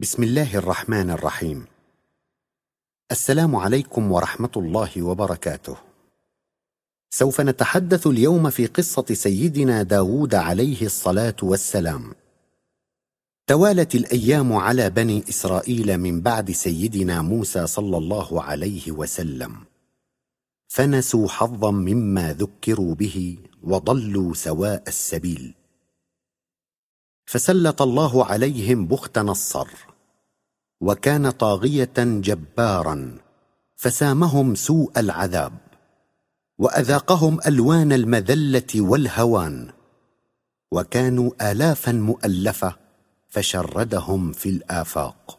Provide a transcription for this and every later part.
بسم الله الرحمن الرحيم. السلام عليكم ورحمة الله وبركاته. سوف نتحدث اليوم في قصة سيدنا داود عليه الصلاة والسلام. توالت الأيام على بني إسرائيل من بعد سيدنا موسى صلى الله عليه وسلم. فنسوا حظا مما ذكروا به وضلوا سواء السبيل. فسلط الله عليهم بخت نصر وكان طاغية جبارا فسامهم سوء العذاب وأذاقهم ألوان المذلة والهوان وكانوا آلافا مؤلفة فشردهم في الآفاق.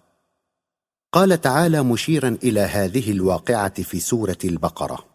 قال تعالى مشيرا إلى هذه الواقعة في سورة البقرة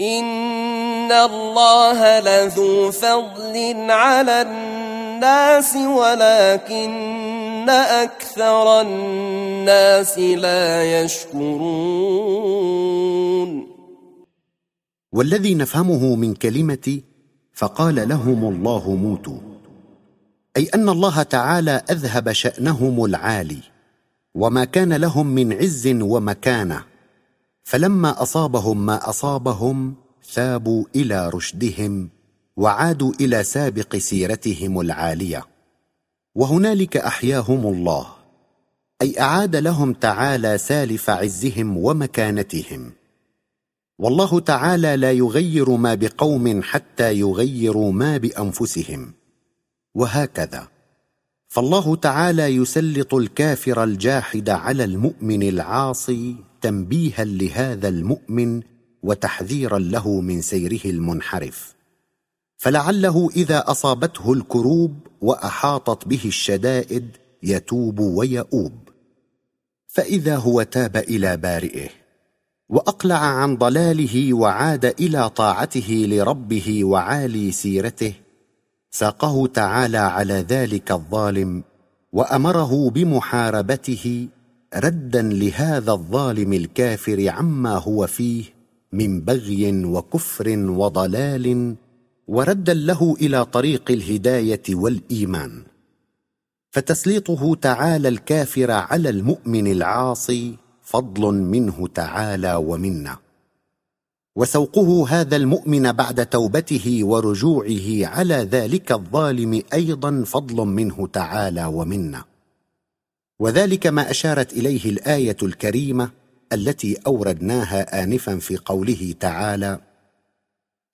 إن الله لذو فضل على الناس ولكن أكثر الناس لا يشكرون والذي نفهمه من كلمه فقال لهم الله موتوا. أي أن الله تعالى أذهب شأنهم العالي وما كان لهم من عز ومكانة. فلما أصابهم ما أصابهم ثابوا إلى رشدهم وعادوا إلى سابق سيرتهم العالية. وهنالك أحياهم الله أي أعاد لهم تعالى سالف عزهم ومكانتهم. والله تعالى لا يغير ما بقوم حتى يغيروا ما بأنفسهم. وهكذا. فالله تعالى يسلط الكافر الجاحد على المؤمن العاصي تنبيها لهذا المؤمن وتحذيرا له من سيره المنحرف. فلعله إذا أصابته الكروب وأحاطت به الشدائد يتوب ويؤوب. فإذا هو تاب إلى بارئه وأقلع عن ضلاله وعاد إلى طاعته لربه وعالي سيرته ساقه تعالى على ذلك الظالم وأمره بمحاربته ردا لهذا الظالم الكافر عما هو فيه من بغي وكفر وضلال وردا له إلى طريق الهداية والإيمان. فتسليطه تعالى الكافر على المؤمن العاصي فضل منه تعالى ومنه وسوقه هذا المؤمن بعد توبته ورجوعه على ذلك الظالم أيضا فضل منه تعالى ومنه وذلك ما أشارت إليه الآية الكريمة التي أوردناها انفا في قوله تعالى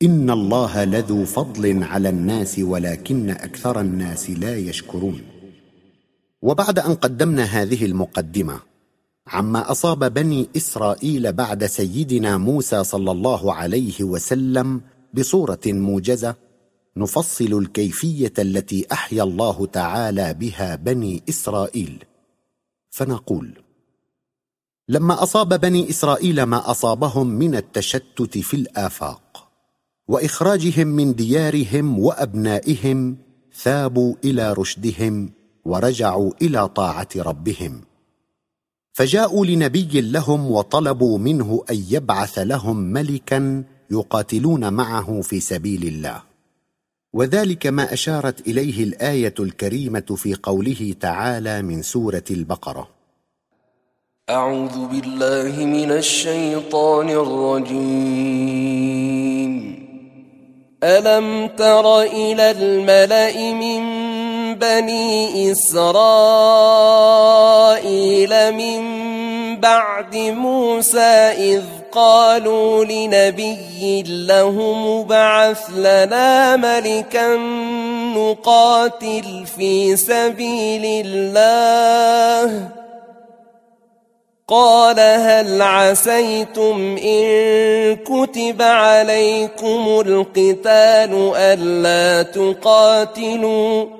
إن الله لذو فضل على الناس ولكن أكثر الناس لا يشكرون. وبعد أن قدمنا هذه المقدمة عما أصاب بني إسرائيل بعد سيدنا موسى صلى الله عليه وسلم بصورة موجزة نفصل الكيفية التي أحيا الله تعالى بها بني إسرائيل. فنقول لما أصاب بني إسرائيل ما أصابهم من التشتت في الآفاق وإخراجهم من ديارهم وأبنائهم ثابوا إلى رشدهم ورجعوا إلى طاعة ربهم. فجاءوا لنبي لهم وطلبوا منه أن يبعث لهم ملكا يقاتلون معه في سبيل الله. وذلك ما أشارت إليه الآية الكريمة في قوله تعالى من سورة البقرة. أعوذ بالله من الشيطان الرجيم. ألم تر إلى الملأ من بني إسرائيل من بعد موسى إذ قالوا لنبي له مبعث لنا ملكا نقاتل في سبيل الله. قال هل عسيتم إن كتب عليكم القتال ألا تقاتلوا؟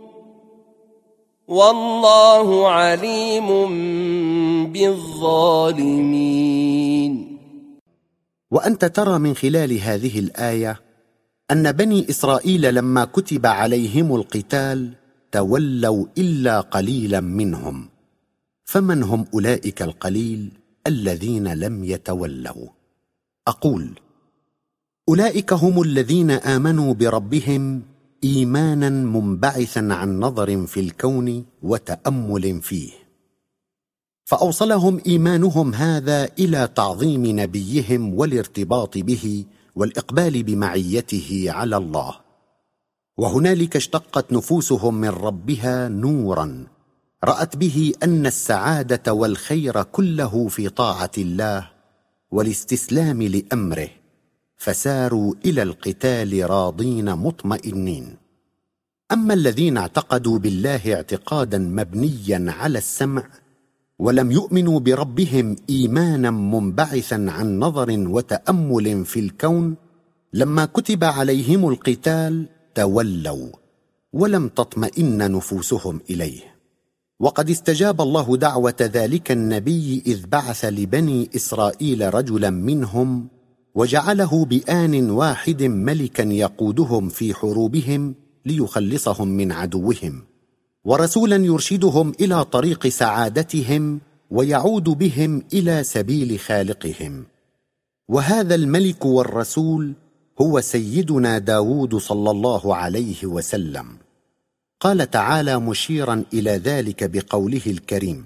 والله عليم بالظالمين. وأنت ترى من خلال هذه الآية أن بني إسرائيل لما كتب عليهم القتال تولوا إلا قليلا منهم. فمن هم أولئك القليل الذين لم يتولوا؟ أقول أولئك هم الذين آمنوا بربهم إيمانا منبعثا عن نظر في الكون وتأمل فيه. فأوصلهم إيمانهم هذا إلى تعظيم نبيهم والارتباط به والإقبال بمعيته على الله. وهنالك اشتقت نفوسهم من ربها نورا رأت به أن السعادة والخير كله في طاعة الله والاستسلام لأمره. فساروا إلى القتال راضين مطمئنين. أما الذين اعتقدوا بالله اعتقادا مبنيا على السمع ولم يؤمنوا بربهم إيمانا منبعثا عن نظر وتأمل في الكون لما كتب عليهم القتال تولوا ولم تطمئن نفوسهم إليه. وقد استجاب الله دعوة ذلك النبي إذ بعث لبني إسرائيل رجلا منهم وجعله بآن واحد ملكا يقودهم في حروبهم ليخلصهم من عدوهم ورسولا يرشدهم إلى طريق سعادتهم ويعود بهم إلى سبيل خالقهم. وهذا الملك والرسول هو سيدنا داود صلى الله عليه وسلم. قال تعالى مشيرا إلى ذلك بقوله الكريم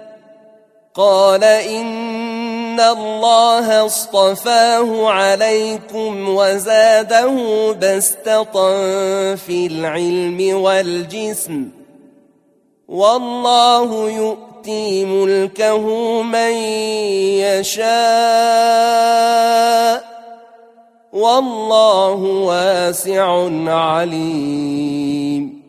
قال إن الله اصطفاه عليكم وزاده بسطة في العلم والجسم والله يؤتي ملكه من يشاء والله واسع عليم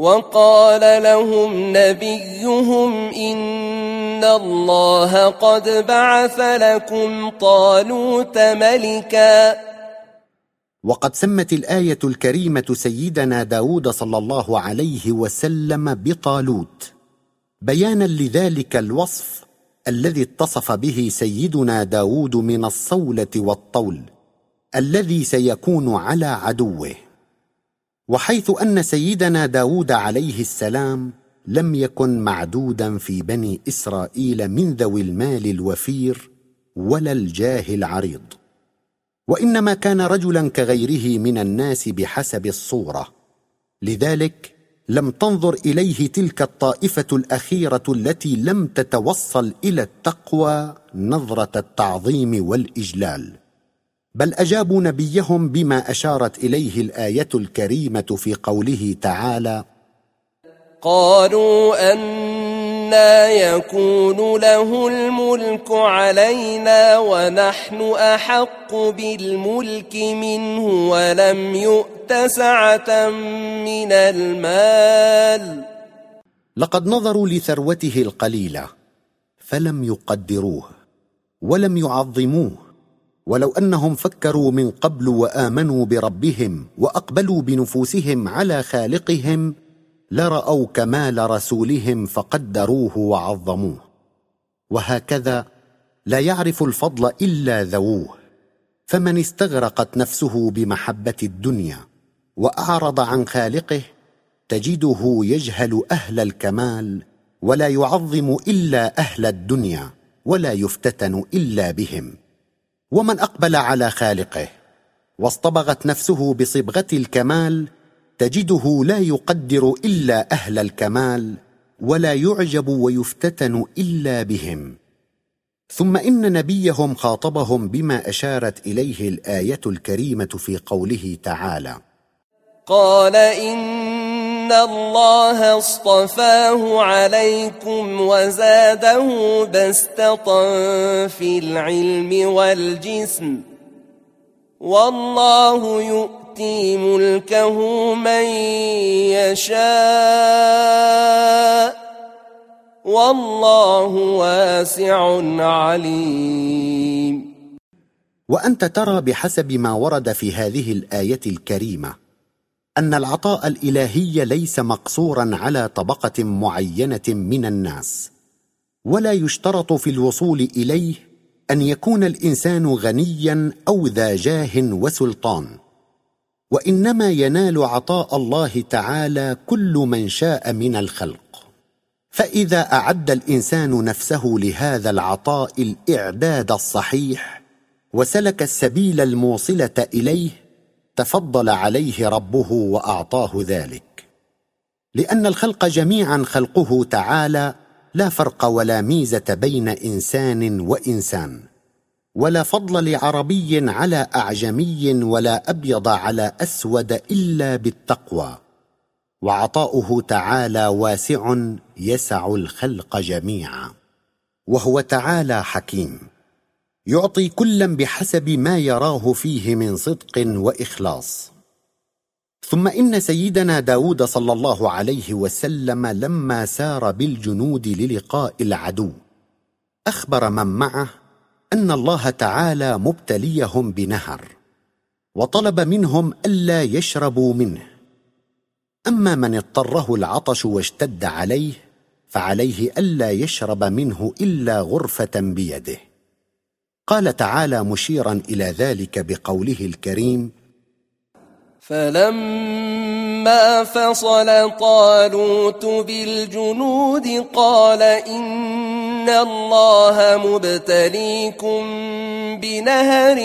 وقال لهم نبيهم إن الله قد بعث لكم طالوت ملكا. وقد سمت الآية الكريمة سيدنا داود صلى الله عليه وسلم بطالوت. بيانا لذلك الوصف الذي اتصف به سيدنا داود من الصولة والطول الذي سيكون على عدوه. وحيث أن سيدنا داود عليه السلام لم يكن معدودا في بني إسرائيل من ذوي المال الوفير ولا الجاه العريض. وإنما كان رجلا كغيره من الناس بحسب الصورة. لذلك لم تنظر إليه تلك الطائفة الأخيرة التي لم تتوصل إلى التقوى نظرة التعظيم والإجلال. بل أجابوا نبيهم بما أشارت إليه الآية الكريمة في قوله تعالى قالوا أنا يكون له الملك علينا ونحن أحق بالملك منه ولم يؤت سعة من المال. لقد نظروا لثروته القليلة فلم يقدروه ولم يعظموه. ولو أنهم فكروا من قبل وآمنوا بربهم وأقبلوا بنفوسهم على خالقهم لراوا كمال رسولهم فقدروه وعظموه. وهكذا لا يعرف الفضل إلا ذووه. فمن استغرقت نفسه بمحبة الدنيا وأعرض عن خالقه تجده يجهل أهل الكمال ولا يعظم إلا أهل الدنيا ولا يفتتن إلا بهم. ومن أقبل على خالقه واصطبغت نفسه بصبغة الكمال تجده لا يقدر إلا أهل الكمال ولا يعجب ويفتتن إلا بهم. ثم إن نبيهم خاطبهم بما أشارت إليه الآية الكريمة في قوله تعالى قال إن الله اصطفاه عليكم وزاده بسطه في العلم والجسم والله يؤتي ملكه من يشاء والله واسع عليم. وانت ترى بحسب ما ورد في هذه الايه الكريمه أن العطاء الإلهي ليس مقصورا على طبقة معينة من الناس ولا يشترط في الوصول إليه أن يكون الإنسان غنيا أو ذا جاه وسلطان وإنما ينال عطاء الله تعالى كل من شاء من الخلق. فإذا أعد الإنسان نفسه لهذا العطاء الإعداد الصحيح وسلك السبيل الموصلة إليه تفضل عليه ربه وأعطاه ذلك. لأن الخلق جميعا خلقه تعالى لا فرق ولا ميزة بين إنسان وإنسان ولا فضل لعربي على أعجمي ولا أبيض على أسود إلا بالتقوى. وعطاؤه تعالى واسع يسع الخلق جميعا وهو تعالى حكيم. يعطي كلا بحسب ما يراه فيه من صدق وإخلاص. ثم إن سيدنا داود صلى الله عليه وسلم لما سار بالجنود للقاء العدو أخبر من معه أن الله تعالى مبتليهم بنهر وطلب منهم ألا يشربوا منه. أما من اضطره العطش واشتد عليه فعليه ألا يشرب منه إلا غرفة بيده. قال تعالى مشيرا إلى ذلك بقوله الكريم فلما فصل طالوت بالجنود قال ان الله مبتليكم بنهر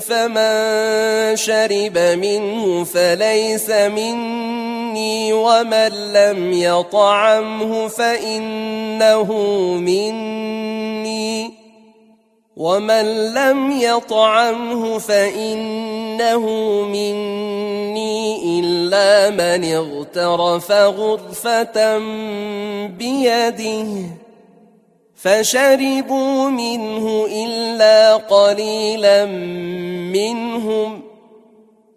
فمن شرب منه فليس مني ومن لم يطعمه فانه مني ومن لم يطعمه فانه مني الا من اغترف غرفه بيده فشربوا منه الا قليلا منهم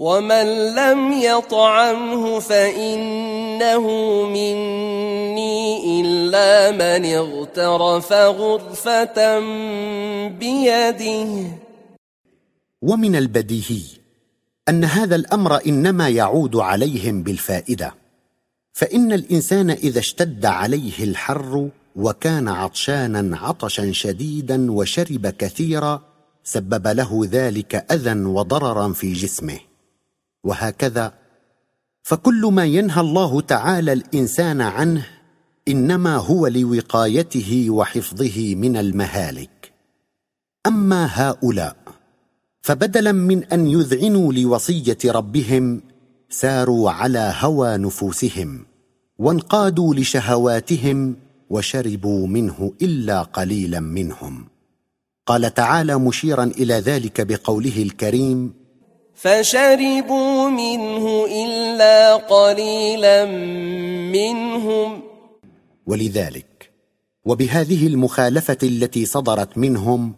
ومن لم يطعمه فانه مني الا من اغترف غرفه بيده. ومن البديهي أن هذا الأمر إنما يعود عليهم بالفائدة فإن الإنسان إذا اشتد عليه الحر وكان عطشانا عطشا شديدا وشرب كثيرا سبب له ذلك أذى وضررا في جسمه. وهكذا. فكل ما ينهى الله تعالى الإنسان عنه إنما هو لوقايته وحفظه من المهالك. أما هؤلاء فبدلا من أن يذعنوا لوصية ربهم ساروا على هوى نفوسهم وانقادوا لشهواتهم وشربوا منه إلا قليلا منهم. قال تعالى مشيرا إلى ذلك بقوله الكريم فشربوا منه إلا قليلا منهم. ولذلك وبهذه المخالفة التي صدرت منهم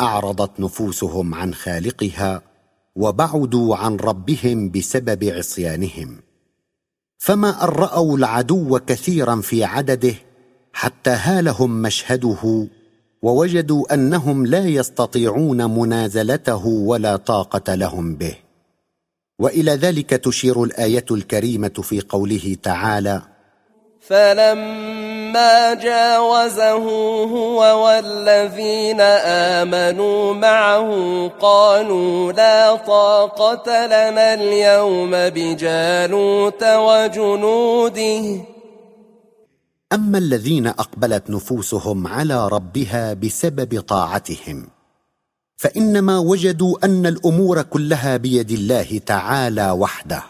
أعرضت نفوسهم عن خالقها وبعدوا عن ربهم بسبب عصيانهم. فما أن رأوا العدو كثيرا في عدده حتى هالهم مشهده ووجدوا أنهم لا يستطيعون منازلته ولا طاقة لهم به. وإلى ذلك تشير الآية الكريمة في قوله تعالى فلما جاوزه هو والذين آمنوا معه قالوا لا طاقة لنا اليوم بجالوت وجنوده أما الذين أقبلت نفوسهم على ربها بسبب طاعتهم فإنما وجدوا أن الأمور كلها بيد الله تعالى وحده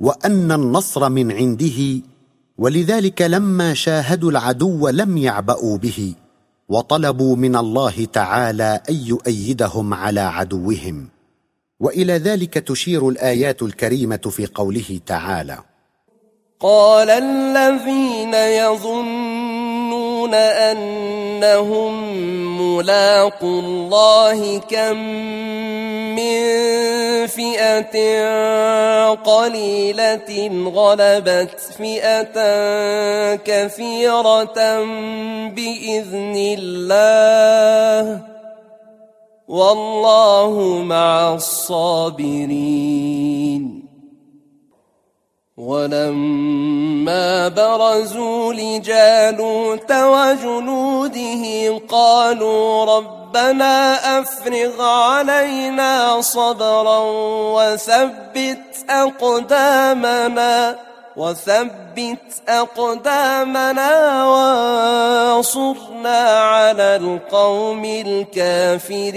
وأن النصر من عنده ولذلك لما شاهدوا العدو لم يعبأوا به وطلبوا من الله تعالى أن يؤيدهم على عدوهم وإلى ذلك تشير الآيات الكريمة في قوله تعالى. قال الذين يظنون أنهم ملاقوا الله كم من فئة قليلة غلبت فئة كثيرة بإذن الله والله مع الصابرين ولما برزوا لجالوت وجنوده قالوا ربنا أفرغ علينا صبرا وثبت أقدامنا وثبت أقدامنا وانصرنا على القوم الكافرين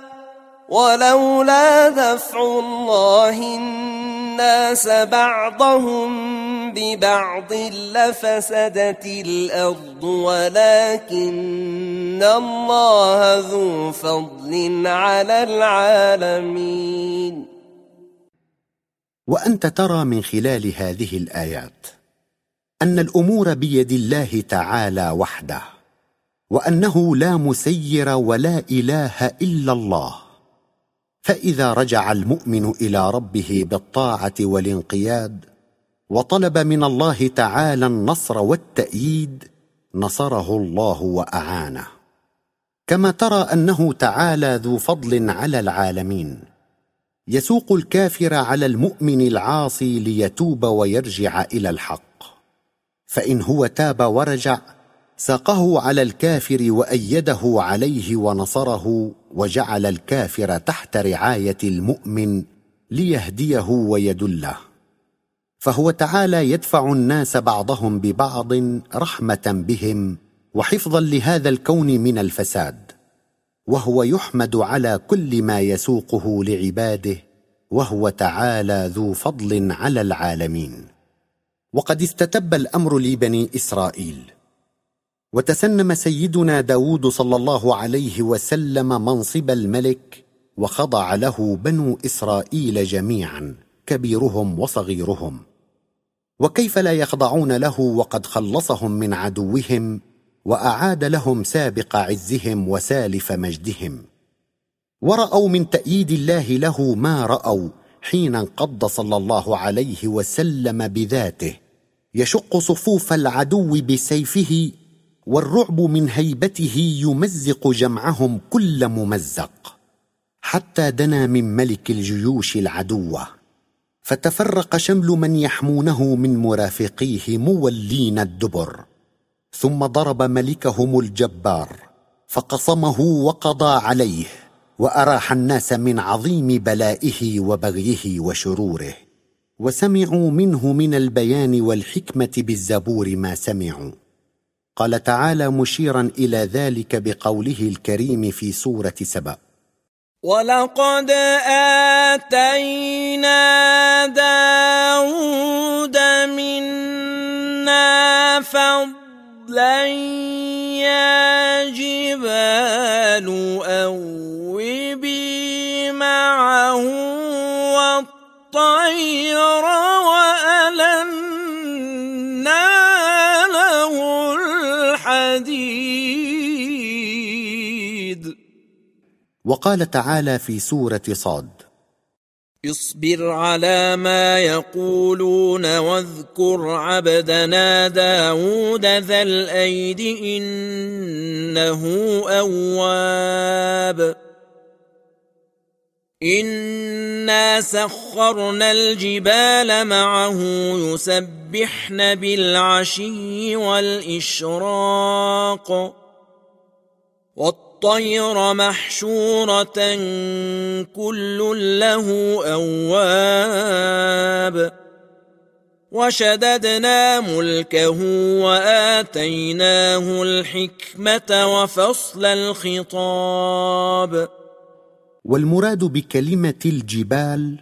ولولا دفع الله الناس بعضهم ببعض لفسدت الأرض ولكن الله ذو فضل على العالمين. وأنت ترى من خلال هذه الآيات أن الأمور بيد الله تعالى وحده وأنه لا مسير ولا إله إلا الله. فإذا رجع المؤمن إلى ربه بالطاعة والانقياد وطلب من الله تعالى النصر والتأييد نصره الله وأعانه. كما ترى أنه تعالى ذو فضل على العالمين. يسوق الكافر على المؤمن العاصي ليتوب ويرجع إلى الحق. فإن هو تاب ورجع ساقه على الكافر وأيده عليه ونصره وجعل الكافر تحت رعاية المؤمن ليهديه ويدله. فهو تعالى يدفع الناس بعضهم ببعض رحمة بهم وحفظا لهذا الكون من الفساد وهو يحمد على كل ما يسوقه لعباده وهو تعالى ذو فضل على العالمين. وقد استتب الأمر لبني إسرائيل. وتسنم سيدنا داود صلى الله عليه وسلم منصب الملك وخضع له بنو إسرائيل جميعا كبيرهم وصغيرهم. وكيف لا يخضعون له وقد خلصهم من عدوهم وأعاد لهم سابق عزهم وسالف مجدهم. ورأوا من تأييد الله له ما رأوا حين انقض صلى الله عليه وسلم بذاته يشق صفوف العدو بسيفه والرعب من هيبته يمزق جمعهم كل ممزق. حتى دنا من ملك الجيوش العدوه فتفرق شمل من يحمونه من مرافقيه مولين الدبر. ثم ضرب ملكهم الجبار. فقصمه وقضى عليه. وأراح الناس من عظيم بلائه وبغيه وشروره. وسمعوا منه من البيان والحكمة بالزبور ما سمعوا. قال تعالى مشيرا إلى ذلك بقوله الكريم في سورة سبأ. ولقد آتينا داود منا فضلا يا جبال أوبي معه والطير وقال تعالى في سورة صاد. اصبر على ما يقولون واذكر عبدنا داود ذا الأيد إنه أواب. إنا سخرنا الجبال معه يسبحن بالعشي والإشراق. والطير محشورة كل له أواب وشددنا ملكه وآتيناه الحكمة وفصل الخطاب. والمراد بكلمة الجبال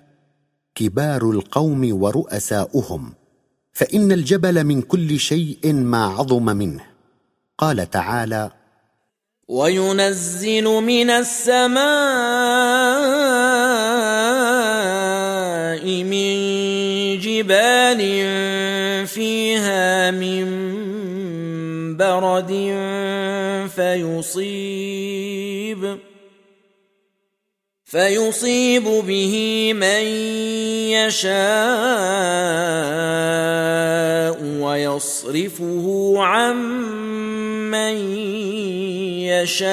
كبار القوم ورؤساؤهم فإن الجبل من كل شيء ما عظم منه. قال تعالى وينزل من السماء من جبال فيها من برد فيصيب فيصيب به من يشاء ويصرفه عن يشاء.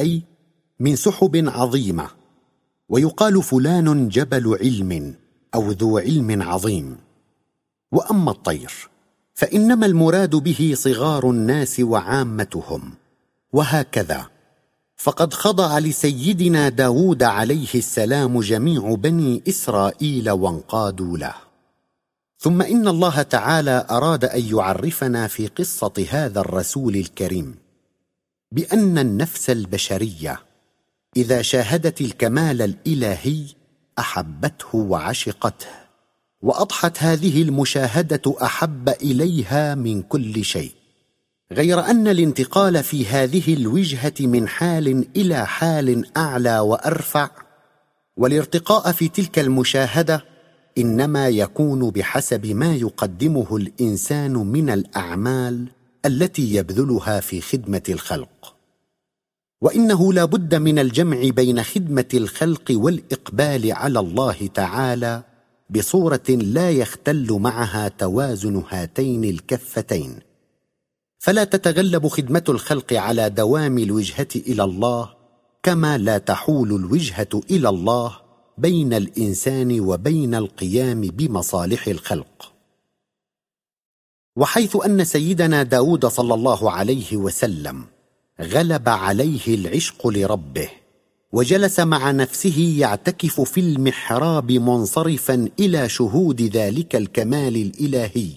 أي من سحب عظيمة ويقال فلان جبل علم أو ذو علم عظيم. وأما الطير فإنما المراد به صغار الناس وعامتهم. وهكذا فقد خضع لسيدنا داود عليه السلام جميع بني إسرائيل وانقادوا له. ثم إن الله تعالى أراد أن يعرفنا في قصة هذا الرسول الكريم بأن النفس البشرية إذا شاهدت الكمال الإلهي أحبته وعشقته وأضحت هذه المشاهدة أحب إليها من كل شيء غير أن الانتقال في هذه الوجهة من حال إلى حال أعلى وأرفع والارتقاء في تلك المشاهدة إنما يكون بحسب ما يقدمه الإنسان من الأعمال التي يبذلها في خدمة الخلق. وإنه لا بد من الجمع بين خدمة الخلق والإقبال على الله تعالى بصورة لا يختل معها توازن هاتين الكفتين. فلا تتغلب خدمة الخلق على دوام الوجهة إلى الله كما لا تحول الوجهة إلى الله بين الإنسان وبين القيام بمصالح الخلق. وحيث أن سيدنا داود صلى الله عليه وسلم غلب عليه العشق لربه وجلس مع نفسه يعتكف في المحراب منصرفا إلى شهود ذلك الكمال الإلهي.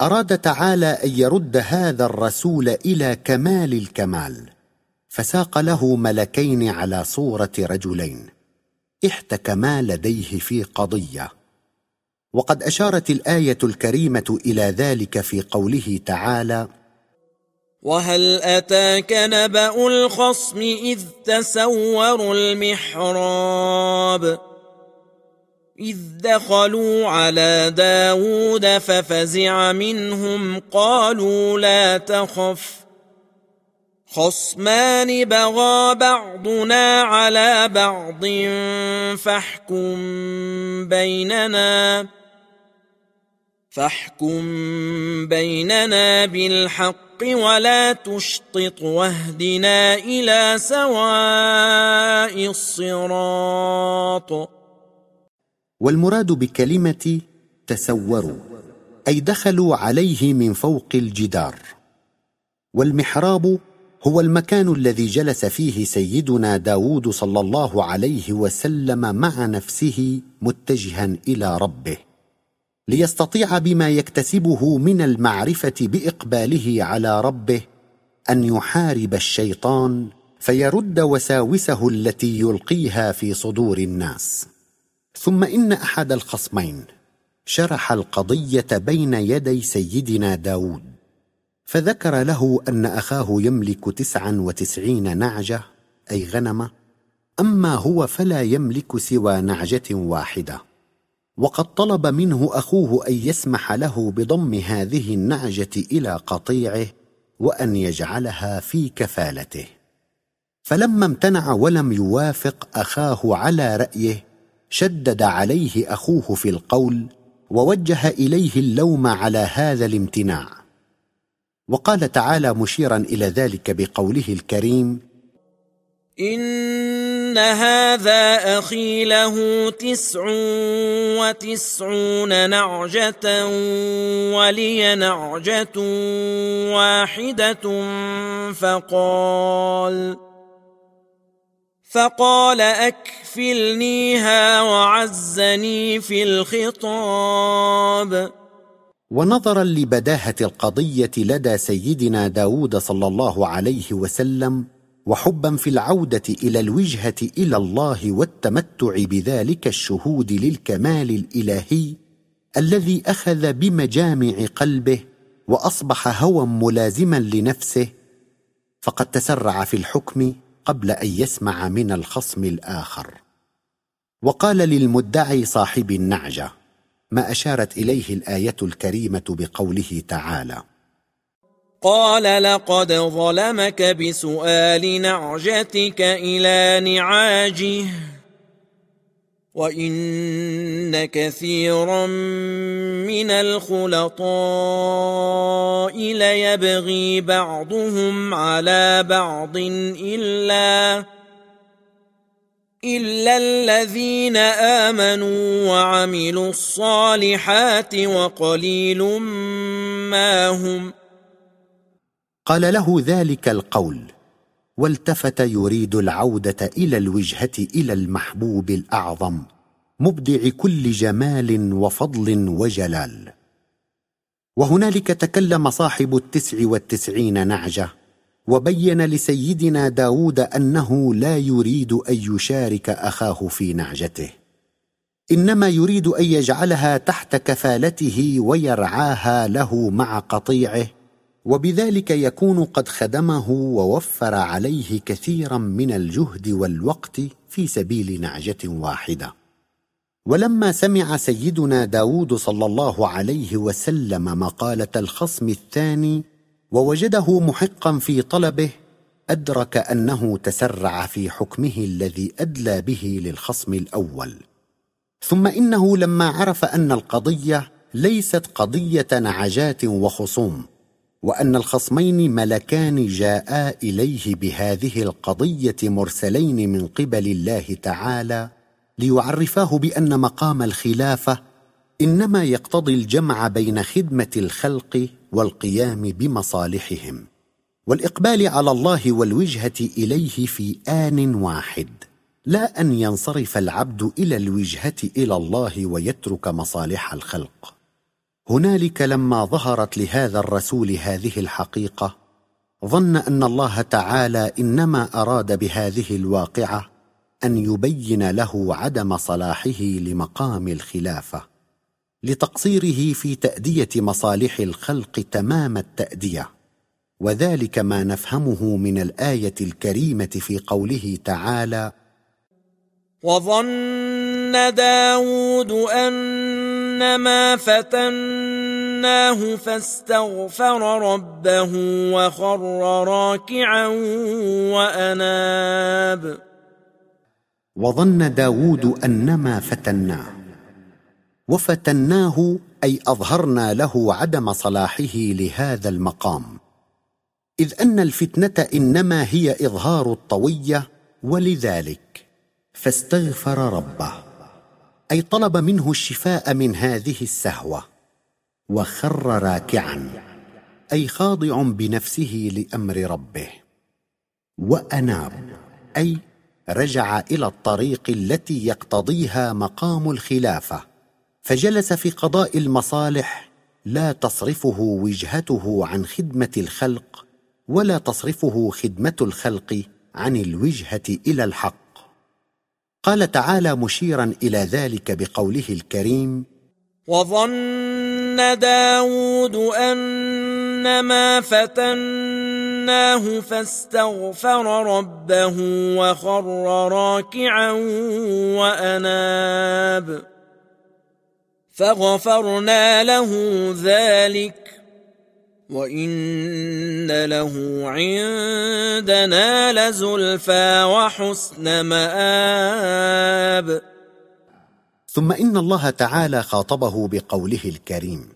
أراد تعالى أن يرد هذا الرسول إلى كمال الكمال فساق له ملكين على صورة رجلين. احتكما لديه في قضية. وقد أشارت الآية الكريمة إلى ذلك في قوله تعالى وهل أتاك نبأ الخصم إذ تسوروا المحراب؟ إذ دخلوا على داود ففزع منهم قالوا لا تخف. خصمان بغى بعضنا على بعض فاحكم بيننا فاحكم بيننا بالحق ولا تشطط واهدنا إلى سواء الصراط. والمراد بكلمة تسوروا أي دخلوا عليه من فوق الجدار. والمحراب هو المكان الذي جلس فيه سيدنا داود صلى الله عليه وسلم مع نفسه متجها إلى ربه ليستطيع بما يكتسبه من المعرفة بإقباله على ربه أن يحارب الشيطان فيرد وساوسه التي يلقيها في صدور الناس. ثم إن أحد الخصمين شرح القضية بين يدي سيدنا داود. فذكر له أن أخاه يملك تسعا وتسعين نعجة أي غنمه أما هو فلا يملك سوى نعجة واحدة. وقد طلب منه أخوه أن يسمح له بضم هذه النعجة إلى قطيعه وأن يجعلها في كفالته. فلما امتنع ولم يوافق أخاه على رأيه شدد عليه أخوه في القول ووجه إليه اللوم على هذا الامتناع. وقال تعالى مشيرا إلى ذلك بقوله الكريم إن هذا أخي له تسع وتسعون نعجة ولي نعجة واحدة فقال فقال أكفلنيها وعزني في الخطاب. ونظرا لبداهة القضية لدى سيدنا داود صلى الله عليه وسلم وحبا في العودة إلى الوجهة إلى الله والتمتع بذلك الشهود للكمال الإلهي الذي أخذ بمجامع قلبه وأصبح هوى ملازما لنفسه فقد تسرع في الحكم قبل أن يسمع من الخصم الآخر. وقال للمدعي صاحب النعجة ما أشارت إليه الآية الكريمة بقوله تعالى. قال لقد ظلمك بسؤال نعجتك إلى نعاجه وإن كثيرا من الخلطاء ليبغي بعضهم على بعض إلا إلا الذين آمنوا وعملوا الصالحات وقليل ما هم ۖ. قال له ذلك القول والتفت يريد العودة إلى الوجهة إلى المحبوب الأعظم مبدع كل جمال وفضل وجلال. وهنالك تكلم صاحب التسع والتسعين نعجة وبين لسيدنا داود أنه لا يريد أن يشارك أخاه في نعجته. إنما يريد أن يجعلها تحت كفالته ويرعاها له مع قطيعه وبذلك يكون قد خدمه ووفر عليه كثيرا من الجهد والوقت في سبيل نعجة واحدة. ولما سمع سيدنا داود صلى الله عليه وسلم مقالة الخصم الثاني ووجده محقا في طلبه أدرك أنه تسرع في حكمه الذي أدلى به للخصم الأول. ثم إنه لما عرف أن القضية ليست قضية نعجات وخصوم وأن الخصمين ملكان جاءا إليه بهذه القضية مرسلين من قبل الله تعالى ليعرفاه بأن مقام الخلافة إنما يقتضي الجمع بين خدمة الخلق والقيام بمصالحهم والإقبال على الله والوجهة إليه في آن واحد. لا أن ينصرف العبد إلى الوجهة إلى الله ويترك مصالح الخلق. هنالك لما ظهرت لهذا الرسول هذه الحقيقة ظن أن الله تعالى إنما أراد بهذه الواقعة أن يبين له عدم صلاحه لمقام الخلافة. لتقصيره في تأدية مصالح الخلق تمام التأدية. وذلك ما نفهمه من الآية الكريمة في قوله تعالى وظن داود أنما فتناه فاستغفر ربه وخر راكعا وأناب. وظن داود أنما فتناه. وفتناه أي أظهرنا له عدم صلاحه لهذا المقام. إذ أن الفتنة إنما هي إظهار الطوية ولذلك فاستغفر ربه أي طلب منه الشفاء من هذه السهوة وخر راكعا أي خاضع بنفسه لأمر ربه وأناب أي رجع إلى الطريق التي يقتضيها مقام الخلافة. فجلس في قضاء المصالح لا تصرفه وجهته عن خدمة الخلق ولا تصرفه خدمة الخلق عن الوجهة إلى الحق. قال تعالى مشيرا إلى ذلك بقوله الكريم وظن داود أنما فتناه فاستغفر ربه وخر راكعا وأناب. فغفرنا له ذلك وإن له عندنا لزلفى وحسن مآب. ثم إن الله تعالى خاطبه بقوله الكريم.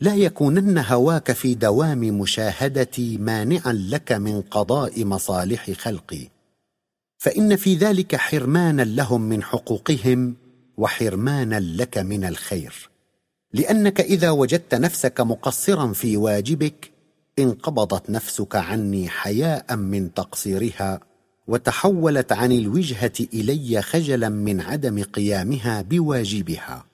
لا يكونن هواك في دوام مشاهدتي مانعا لك من قضاء مصالح خلقي. فإن في ذلك حرمانا لهم من حقوقهم وحرمانا لك من الخير. لأنك إذا وجدت نفسك مقصرا في واجبك انقبضت نفسك عني حياء من تقصيرها وتحولت عن الوجهة إلي خجلا من عدم قيامها بواجبها.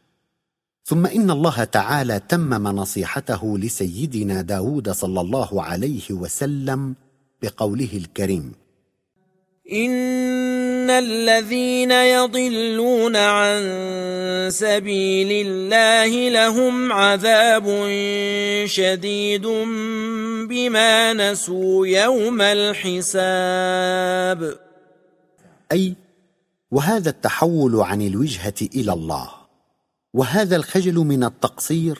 ثم إن الله تعالى تمم نصيحته لسيدنا داود صلى الله عليه وسلم بقوله الكريم. إن الذين يضلون عن سبيل الله لهم عذاب شديد بما نسوا يوم الحساب. أي وهذا التحول عن الوجهة إلى الله. وهذا الخجل من التقصير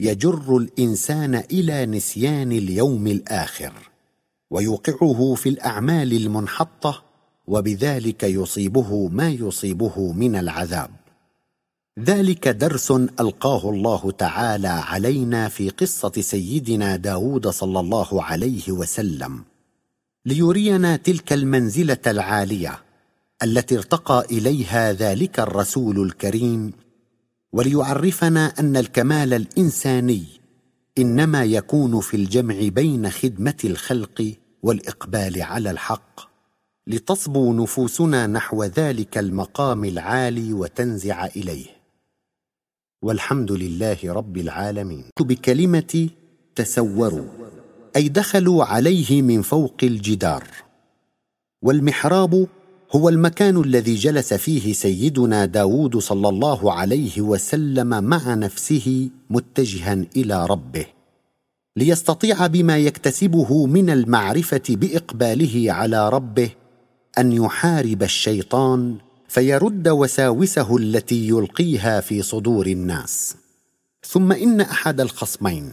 يجر الإنسان إلى نسيان اليوم الآخر ويوقعه في الأعمال المنحطة وبذلك يصيبه ما يصيبه من العذاب. ذلك درس ألقاه الله تعالى علينا في قصة سيدنا داود صلى الله عليه وسلم ليرينا تلك المنزلة العالية التي ارتقى إليها ذلك الرسول الكريم وليعرفنا أن الكمال الإنساني إنما يكون في الجمع بين خدمة الخلق والإقبال على الحق لتصبو نفوسنا نحو ذلك المقام العالي وتنزع إليه. والحمد لله رب العالمين. بكلمة تسوروا أي دخلوا عليه من فوق الجدار. والمحراب هو المكان الذي جلس فيه سيدنا داود صلى الله عليه وسلم مع نفسه متجها إلى ربه ليستطيع بما يكتسبه من المعرفة بإقباله على ربه أن يحارب الشيطان فيرد وساوسه التي يلقيها في صدور الناس. ثم إن أحد الخصمين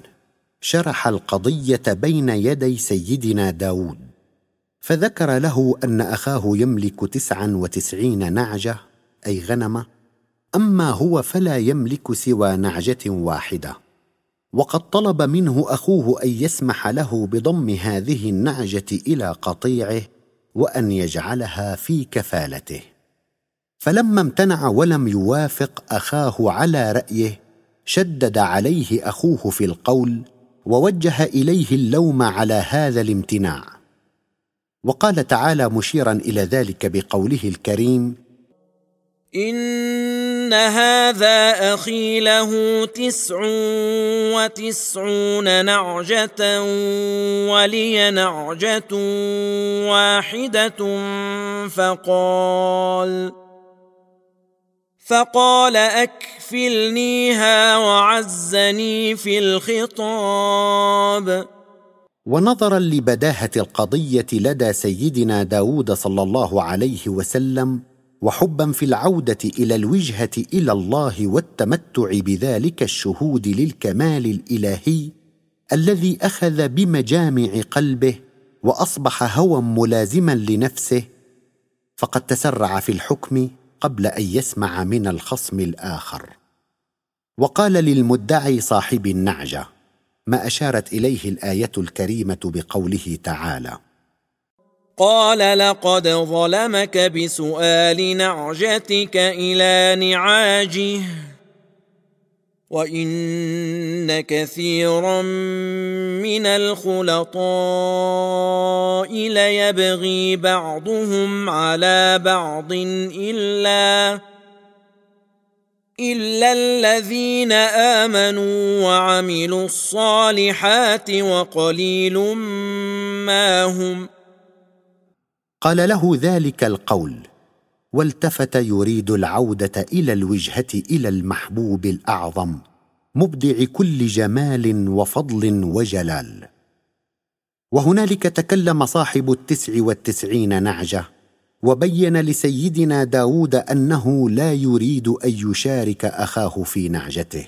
شرح القضية بين يدي سيدنا داود. فذكر له أن أخاه يملك تسعا وتسعين نعجة أي غنمه أما هو فلا يملك سوى نعجة واحدة. وقد طلب منه أخوه أن يسمح له بضم هذه النعجة إلى قطيعه وأن يجعلها في كفالته. فلما امتنع ولم يوافق أخاه على رأيه شدد عليه أخوه في القول ووجه إليه اللوم على هذا الامتناع. وقال تعالى مشيرا إلى ذلك بقوله الكريم إن هذا أخي له تسع وتسعون نعجة ولي نعجة واحدة فقال فقال أكفلنيها وعزني في الخطاب. ونظرا لبداهة القضية لدى سيدنا داود صلى الله عليه وسلم وحبا في العودة إلى الوجهة إلى الله والتمتع بذلك الشهود للكمال الإلهي الذي أخذ بمجامع قلبه وأصبح هوى ملازما لنفسه فقد تسرع في الحكم قبل أن يسمع من الخصم الآخر. وقال للمدعي صاحب النعجة ما أشارت إليه الآية الكريمة بقوله تعالى. قال لقد ظلمك بسؤال نعجتك إلى نعاجه وإن كثيرا من الخلطاء ليبغي بعضهم على بعض إلا الا الذين امنوا وعملوا الصالحات وقليل ما هم قال له ذلك القول والتفت يريد العوده إلى الوجهه إلى المحبوب الاعظم مبدع كل جمال وفضل وجلال. وهنالك تكلم صاحب التسع والتسعين نعجه وبين لسيدنا داود أنه لا يريد أن يشارك أخاه في نعجته.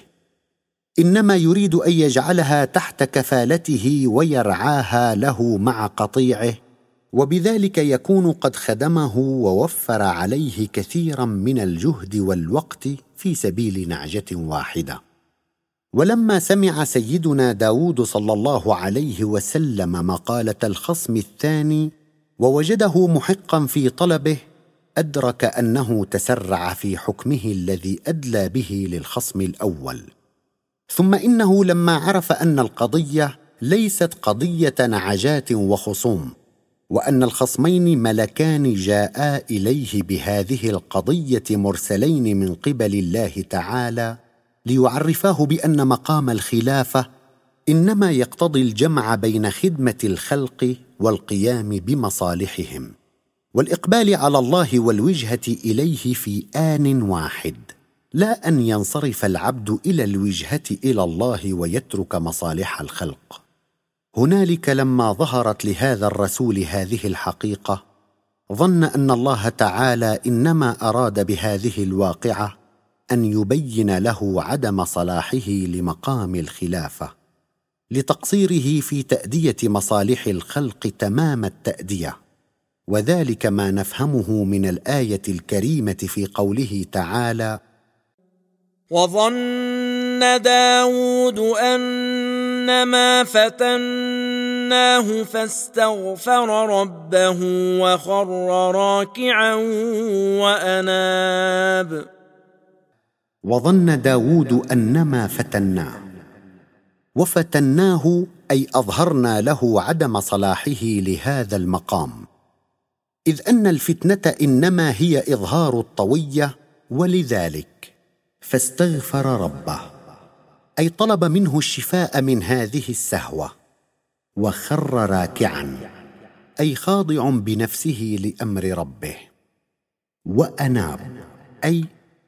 إنما يريد أن يجعلها تحت كفالته ويرعاها له مع قطيعه وبذلك يكون قد خدمه ووفر عليه كثيرا من الجهد والوقت في سبيل نعجة واحدة. ولما سمع سيدنا داود صلى الله عليه وسلم مقالة الخصم الثاني ووجده محقا في طلبه أدرك أنه تسرع في حكمه الذي أدلى به للخصم الأول. ثم إنه لما عرف أن القضية ليست قضية نعجات وخصوم وأن الخصمين ملكان جاءا إليه بهذه القضية مرسلين من قبل الله تعالى ليعرفاه بأن مقام الخلافة إنما يقتضي الجمع بين خدمة الخلق والقيام بمصالحهم والإقبال على الله والوجهة إليه في آن واحد. لا أن ينصرف العبد إلى الوجهة إلى الله ويترك مصالح الخلق. هنالك لما ظهرت لهذا الرسول هذه الحقيقة ظن أن الله تعالى إنما أراد بهذه الواقعة أن يبين له عدم صلاحه لمقام الخلافة. لتقصيره في تأدية مصالح الخلق تمام التأدية. وذلك ما نفهمه من الآية الكريمة في قوله تعالى وظن داود أنما فتناه فاستغفر ربه وخر راكعا وأناب. وظن داود أنما فتناه. وفتناه أي أظهرنا له عدم صلاحه لهذا المقام. إذ أن الفتنة إنما هي إظهار الطوية ولذلك فاستغفر ربه أي طلب منه الشفاء من هذه السهوة وخر راكعا أي خاضع بنفسه لأمر ربه وأناب أي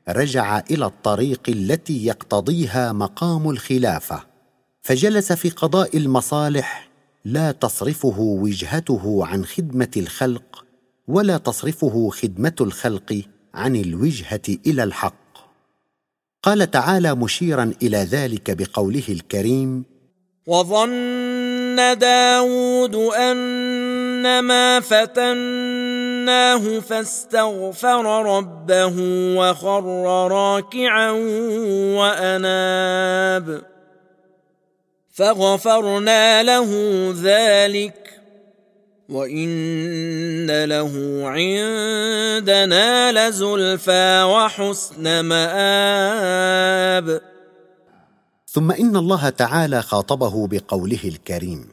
رجع إلى الطريق التي يقتضيها مقام الخلافة. فجلس في قضاء المصالح لا تصرفه وجهته عن خدمة الخلق ولا تصرفه خدمة الخلق عن الوجهة إلى الحق. قال تعالى مشيرا إلى ذلك بقوله الكريم وظن داود أنما فتناه فاستغفر ربه وخر راكعا وأناب. فغفرنا له ذلك وإن له عندنا لزلفى وحسن مآب. ثم إن الله تعالى خاطبه بقوله الكريم.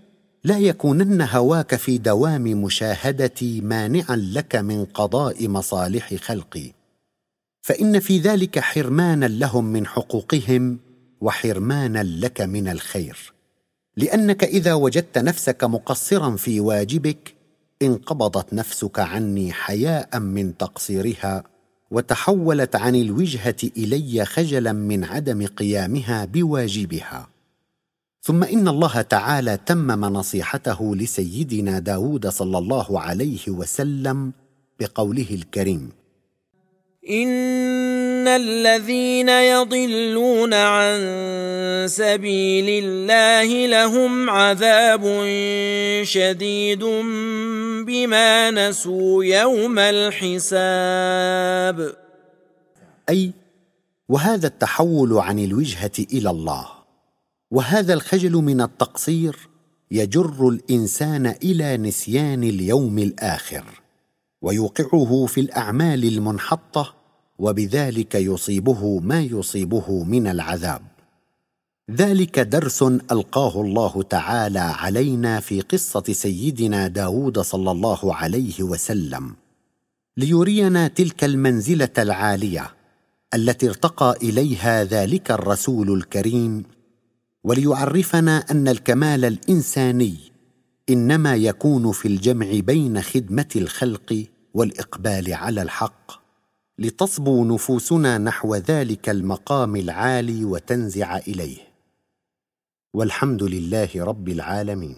لا يكونن هواك في دوام مشاهدتي مانعا لك من قضاء مصالح خلقي. فإن في ذلك حرمانا لهم من حقوقهم وحرمانا لك من الخير. لأنك إذا وجدت نفسك مقصرا في واجبك انقبضت نفسك عني حياء من تقصيرها وتحولت عن الوجهة إلي خجلا من عدم قيامها بواجبها. ثم إن الله تعالى تمم نصيحته لسيدنا داود صلى الله عليه وسلم بقوله الكريم. إن الذين يضلون عن سبيل الله لهم عذاب شديد بما نسوا يوم الحساب. أي وهذا التحول عن الوجهة إلى الله. وهذا الخجل من التقصير يجر الإنسان إلى نسيان اليوم الآخر ويوقعه في الأعمال المنحطة وبذلك يصيبه ما يصيبه من العذاب. ذلك درس ألقاه الله تعالى علينا في قصة سيدنا داود صلى الله عليه وسلم ليرينا تلك المنزلة العالية التي ارتقى إليها ذلك الرسول الكريم وليعرفنا أن الكمال الإنساني إنما يكون في الجمع بين خدمة الخلق والإقبال على الحق لتصبو نفوسنا نحو ذلك المقام العالي وتنزع إليه. والحمد لله رب العالمين.